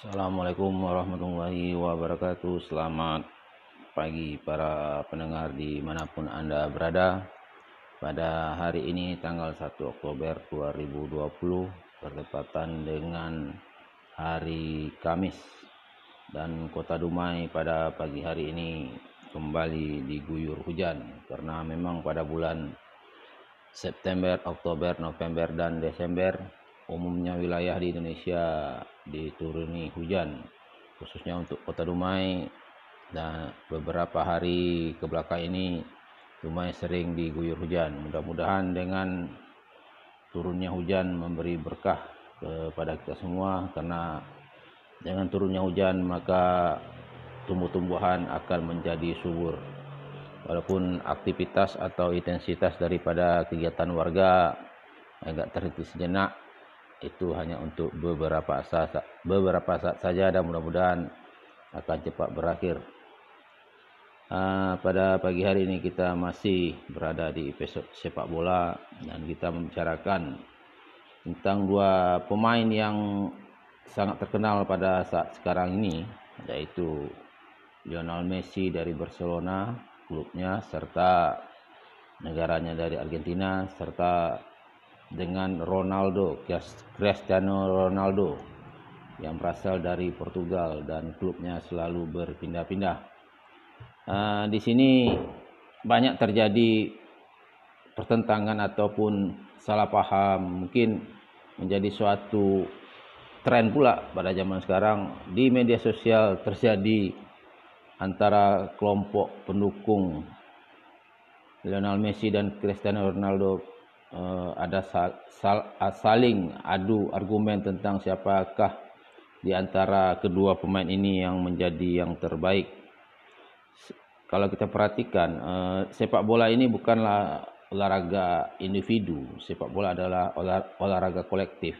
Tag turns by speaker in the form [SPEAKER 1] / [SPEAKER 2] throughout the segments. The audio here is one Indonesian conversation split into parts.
[SPEAKER 1] Assalamualaikum warahmatullahi wabarakatuh. Selamat pagi para pendengar di mana pun Anda berada. Pada hari ini tanggal 1 Oktober 2020 Bertepatan dengan hari Kamis. Dan kota Dumai pada pagi hari ini kembali diguyur hujan Karena memang pada bulan September, Oktober, November, dan Desember umumnya wilayah di Indonesia dituruni hujan khususnya untuk kota Dumai. Dan beberapa hari ke belakang ini Dumai sering diguyur hujan. Mudah-mudahan dengan turunnya hujan memberi berkah kepada kita semua karena dengan turunnya hujan maka tumbuh-tumbuhan akan menjadi subur. Walaupun aktivitas atau intensitas daripada kegiatan warga agak terhenti sejenak itu hanya untuk beberapa saat beberapa saat saja dan mudah-mudahan akan cepat berakhir. Uh, pada pagi hari ini kita masih berada di episode sepak bola dan kita membicarakan tentang dua pemain yang sangat terkenal pada saat sekarang ini yaitu Lionel Messi dari Barcelona klubnya serta negaranya dari Argentina serta dengan Ronaldo, Cristiano Ronaldo yang berasal dari Portugal dan klubnya selalu berpindah-pindah. Uh, di sini banyak terjadi pertentangan ataupun salah paham, mungkin menjadi suatu tren pula pada zaman sekarang di media sosial terjadi antara kelompok pendukung Lionel Messi dan Cristiano Ronaldo uh, ada sal, sal, saling adu argumen tentang siapakah di antara kedua pemain ini yang menjadi yang terbaik. Kalau kita perhatikan, uh, sepak bola ini bukanlah olahraga individu. Sepak bola adalah olah, olahraga kolektif,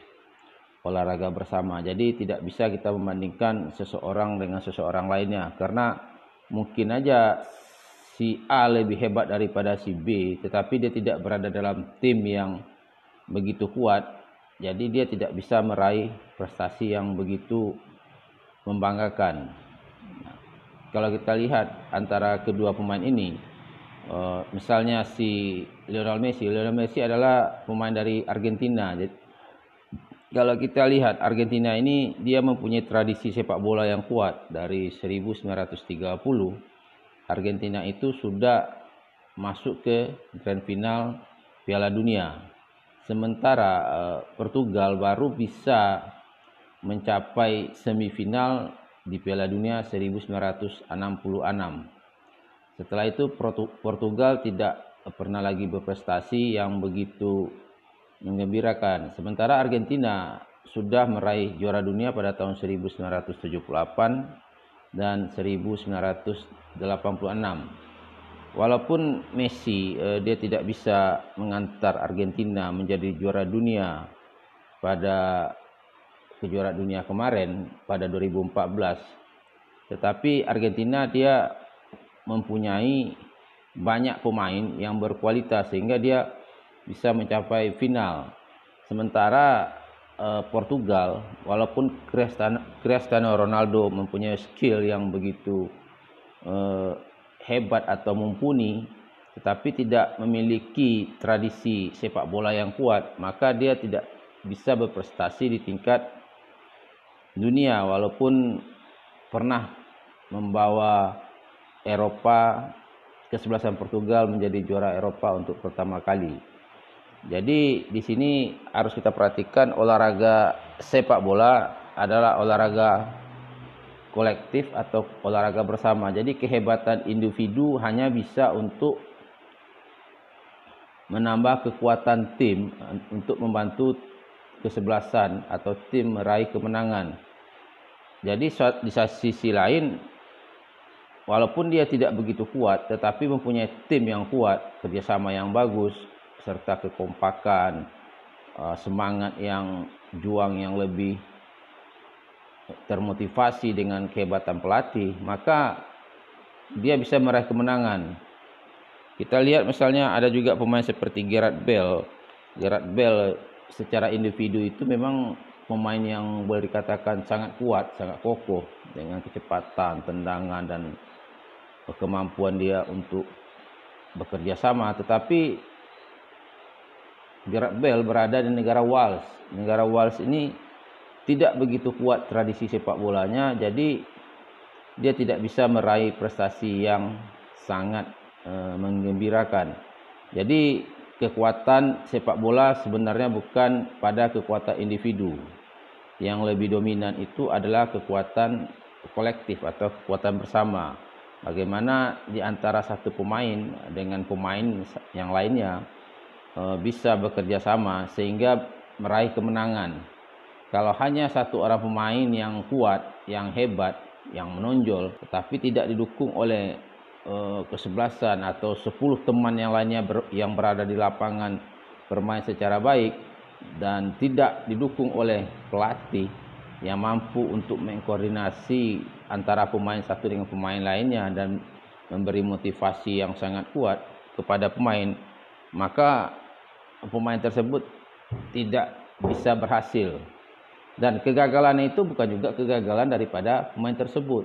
[SPEAKER 1] olahraga bersama. Jadi tidak bisa kita membandingkan seseorang dengan seseorang lainnya karena mungkin aja si A lebih hebat daripada si B tetapi dia tidak berada dalam tim yang begitu kuat. Jadi dia tidak bisa meraih prestasi yang begitu membanggakan. Nah, kalau kita lihat antara kedua pemain ini uh, misalnya si Lionel Messi. Lionel Messi adalah pemain dari Argentina. Jadi, kalau kita lihat Argentina ini dia mempunyai tradisi sepak bola yang kuat dari 1930 Argentina itu sudah masuk ke grand final Piala Dunia. Sementara uh, Portugal baru bisa mencapai semifinal di Piala Dunia 1966. Setelah itu Portugal tidak pernah lagi berprestasi yang begitu mengembirakan. Sementara Argentina sudah meraih juara dunia pada tahun 1978 dan 1986. Walaupun Messi eh, dia tidak bisa mengantar Argentina menjadi juara dunia pada kejuaraan dunia kemarin pada 2014, tetapi Argentina dia mempunyai banyak pemain yang berkualitas sehingga dia bisa mencapai final. Sementara uh, Portugal walaupun Cristiano Ronaldo mempunyai skill yang begitu uh, hebat atau mumpuni tetapi tidak memiliki tradisi sepak bola yang kuat maka dia tidak bisa berprestasi di tingkat dunia walaupun pernah membawa Eropa kesebelasan Portugal menjadi juara Eropa untuk pertama kali jadi di sini harus kita perhatikan olahraga sepak bola adalah olahraga kolektif atau olahraga bersama. Jadi kehebatan individu hanya bisa untuk menambah kekuatan tim untuk membantu kesebelasan atau tim meraih kemenangan. Jadi di sisi lain walaupun dia tidak begitu kuat tetapi mempunyai tim yang kuat, kerjasama yang bagus, serta kekompakan, uh, semangat yang juang yang lebih termotivasi dengan kehebatan pelatih, maka dia bisa meraih kemenangan. Kita lihat misalnya ada juga pemain seperti Gerard Bell. Gerard Bell secara individu itu memang pemain yang boleh dikatakan sangat kuat, sangat kokoh dengan kecepatan, tendangan dan kemampuan dia untuk bekerja sama. Tetapi Gareth Bale berada di negara Wales. Negara Wales ini tidak begitu kuat tradisi sepak bolanya, jadi dia tidak bisa meraih prestasi yang sangat e, menggembirakan. Jadi kekuatan sepak bola sebenarnya bukan pada kekuatan individu. Yang lebih dominan itu adalah kekuatan kolektif atau kekuatan bersama. Bagaimana di antara satu pemain dengan pemain yang lainnya bisa bekerja sama sehingga meraih kemenangan. Kalau hanya satu orang pemain yang kuat, yang hebat, yang menonjol, tetapi tidak didukung oleh uh, kesebelasan atau sepuluh teman yang lainnya ber, yang berada di lapangan bermain secara baik dan tidak didukung oleh pelatih yang mampu untuk mengkoordinasi antara pemain satu dengan pemain lainnya dan memberi motivasi yang sangat kuat kepada pemain, maka pemain tersebut tidak bisa berhasil dan kegagalan itu bukan juga kegagalan daripada pemain tersebut.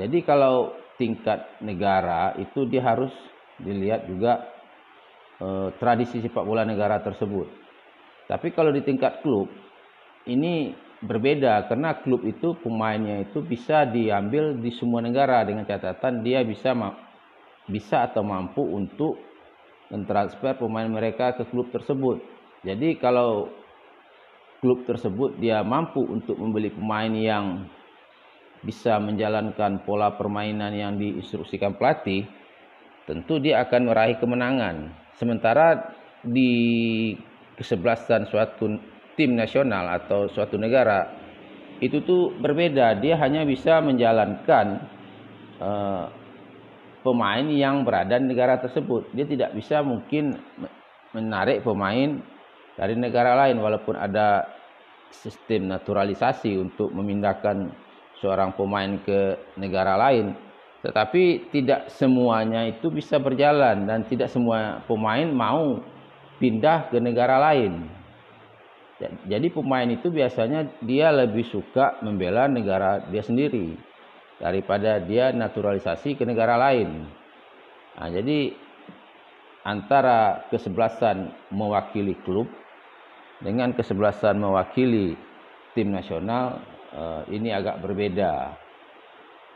[SPEAKER 1] Jadi kalau tingkat negara itu dia harus dilihat juga eh, tradisi sepak bola negara tersebut. Tapi kalau di tingkat klub ini berbeda karena klub itu pemainnya itu bisa diambil di semua negara dengan catatan dia bisa bisa atau mampu untuk mentransfer pemain mereka ke klub tersebut. Jadi kalau klub tersebut dia mampu untuk membeli pemain yang bisa menjalankan pola permainan yang diinstruksikan pelatih, tentu dia akan meraih kemenangan. Sementara di kesebelasan suatu tim nasional atau suatu negara itu tuh berbeda. Dia hanya bisa menjalankan uh, pemain yang berada di negara tersebut. Dia tidak bisa mungkin menarik pemain dari negara lain walaupun ada sistem naturalisasi untuk memindahkan seorang pemain ke negara lain. Tetapi tidak semuanya itu bisa berjalan dan tidak semua pemain mau pindah ke negara lain. Jadi pemain itu biasanya dia lebih suka membela negara dia sendiri daripada dia naturalisasi ke negara lain nah, jadi antara kesebelasan mewakili klub dengan kesebelasan mewakili tim nasional eh, ini agak berbeda.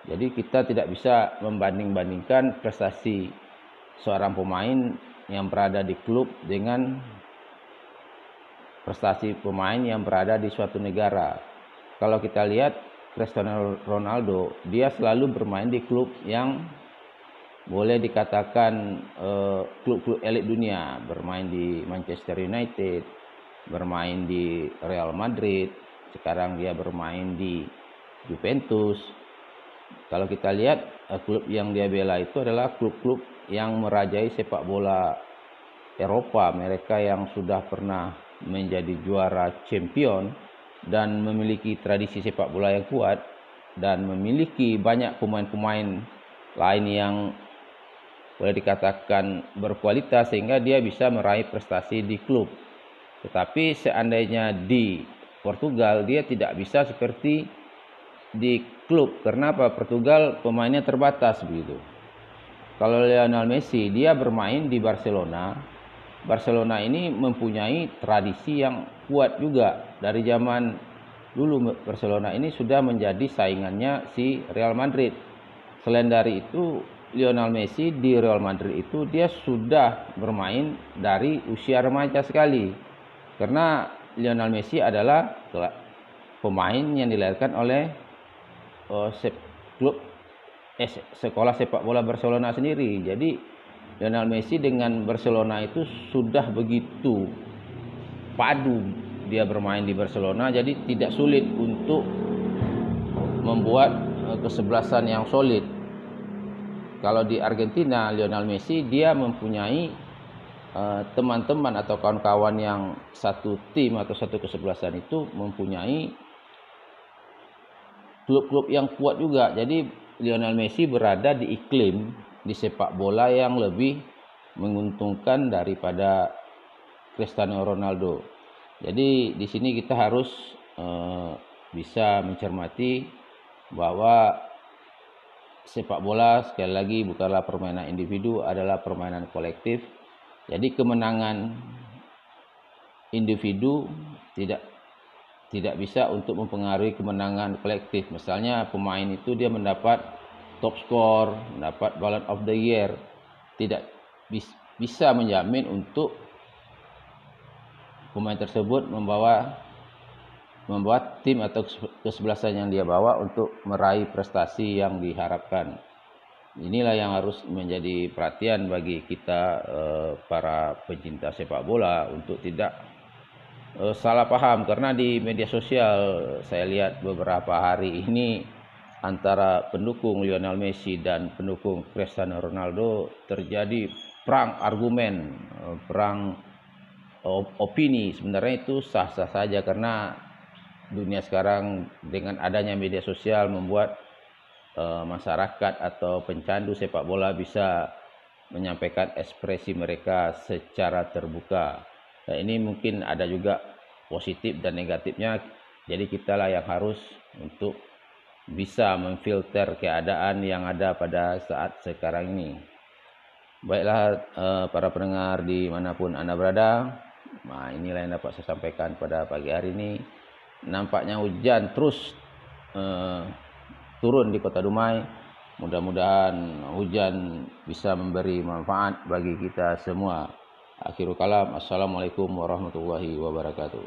[SPEAKER 1] Jadi kita tidak bisa membanding-bandingkan prestasi seorang pemain yang berada di klub dengan prestasi pemain yang berada di suatu negara. Kalau kita lihat Cristiano Ronaldo, dia selalu bermain di klub yang boleh dikatakan eh, klub-klub uh, elit dunia, bermain di Manchester United, bermain di Real Madrid, sekarang dia bermain di Juventus. Kalau kita lihat eh, klub yang dia bela itu adalah klub-klub yang merajai sepak bola Eropa, mereka yang sudah pernah menjadi juara champion dan memiliki tradisi sepak bola yang kuat dan memiliki banyak pemain-pemain lain yang boleh dikatakan berkualitas sehingga dia bisa meraih prestasi di klub. Tetapi seandainya di Portugal dia tidak bisa seperti di klub. Karena apa? Portugal pemainnya terbatas begitu. Kalau Lionel Messi dia bermain di Barcelona. Barcelona ini mempunyai tradisi yang kuat juga dari zaman dulu Barcelona ini sudah menjadi saingannya si Real Madrid. Selain dari itu Lionel Messi di Real Madrid itu dia sudah bermain dari usia remaja sekali karena Lionel Messi adalah pemain yang dilahirkan oleh uh, klub eh, sekolah sepak bola Barcelona sendiri. Jadi Lionel Messi dengan Barcelona itu sudah begitu padu dia bermain di Barcelona jadi tidak sulit untuk membuat uh, kesebelasan yang solid. Kalau di Argentina Lionel Messi dia mempunyai Eh, teman-teman atau kawan-kawan yang satu tim atau satu kesebelasan itu mempunyai klub-klub yang kuat juga. Jadi Lionel Messi berada di iklim di sepak bola yang lebih menguntungkan daripada Cristiano Ronaldo. Jadi di sini kita harus uh, bisa mencermati bahwa sepak bola sekali lagi bukanlah permainan individu, adalah permainan kolektif. Jadi kemenangan individu tidak tidak bisa untuk mempengaruhi kemenangan kolektif. Misalnya pemain itu dia mendapat top score, mendapat Ballon of the Year, tidak bisa menjamin untuk pemain tersebut membawa membuat tim atau kesebelasan yang dia bawa untuk meraih prestasi yang diharapkan. Inilah yang harus menjadi perhatian bagi kita eh, para pencinta sepak bola untuk tidak uh, salah paham karena di media sosial saya lihat beberapa hari ini antara pendukung Lionel Messi dan pendukung Cristiano Ronaldo terjadi perang argumen, uh, perang opini. Sebenarnya itu sah-sah saja karena dunia sekarang dengan adanya media sosial membuat uh, masyarakat atau pencandu sepak bola bisa menyampaikan ekspresi mereka secara terbuka. Nah, ini mungkin ada juga positif dan negatifnya. Jadi kita lah yang harus untuk bisa memfilter keadaan yang ada pada saat sekarang ini. Baiklah eh, para pendengar di mana pun anda berada, nah inilah yang dapat saya sampaikan pada pagi hari ini. Nampaknya hujan terus eh, turun di kota Dumai. Mudah-mudahan hujan bisa memberi manfaat bagi kita semua. Akhirul kalam. Assalamualaikum warahmatullahi wabarakatuh.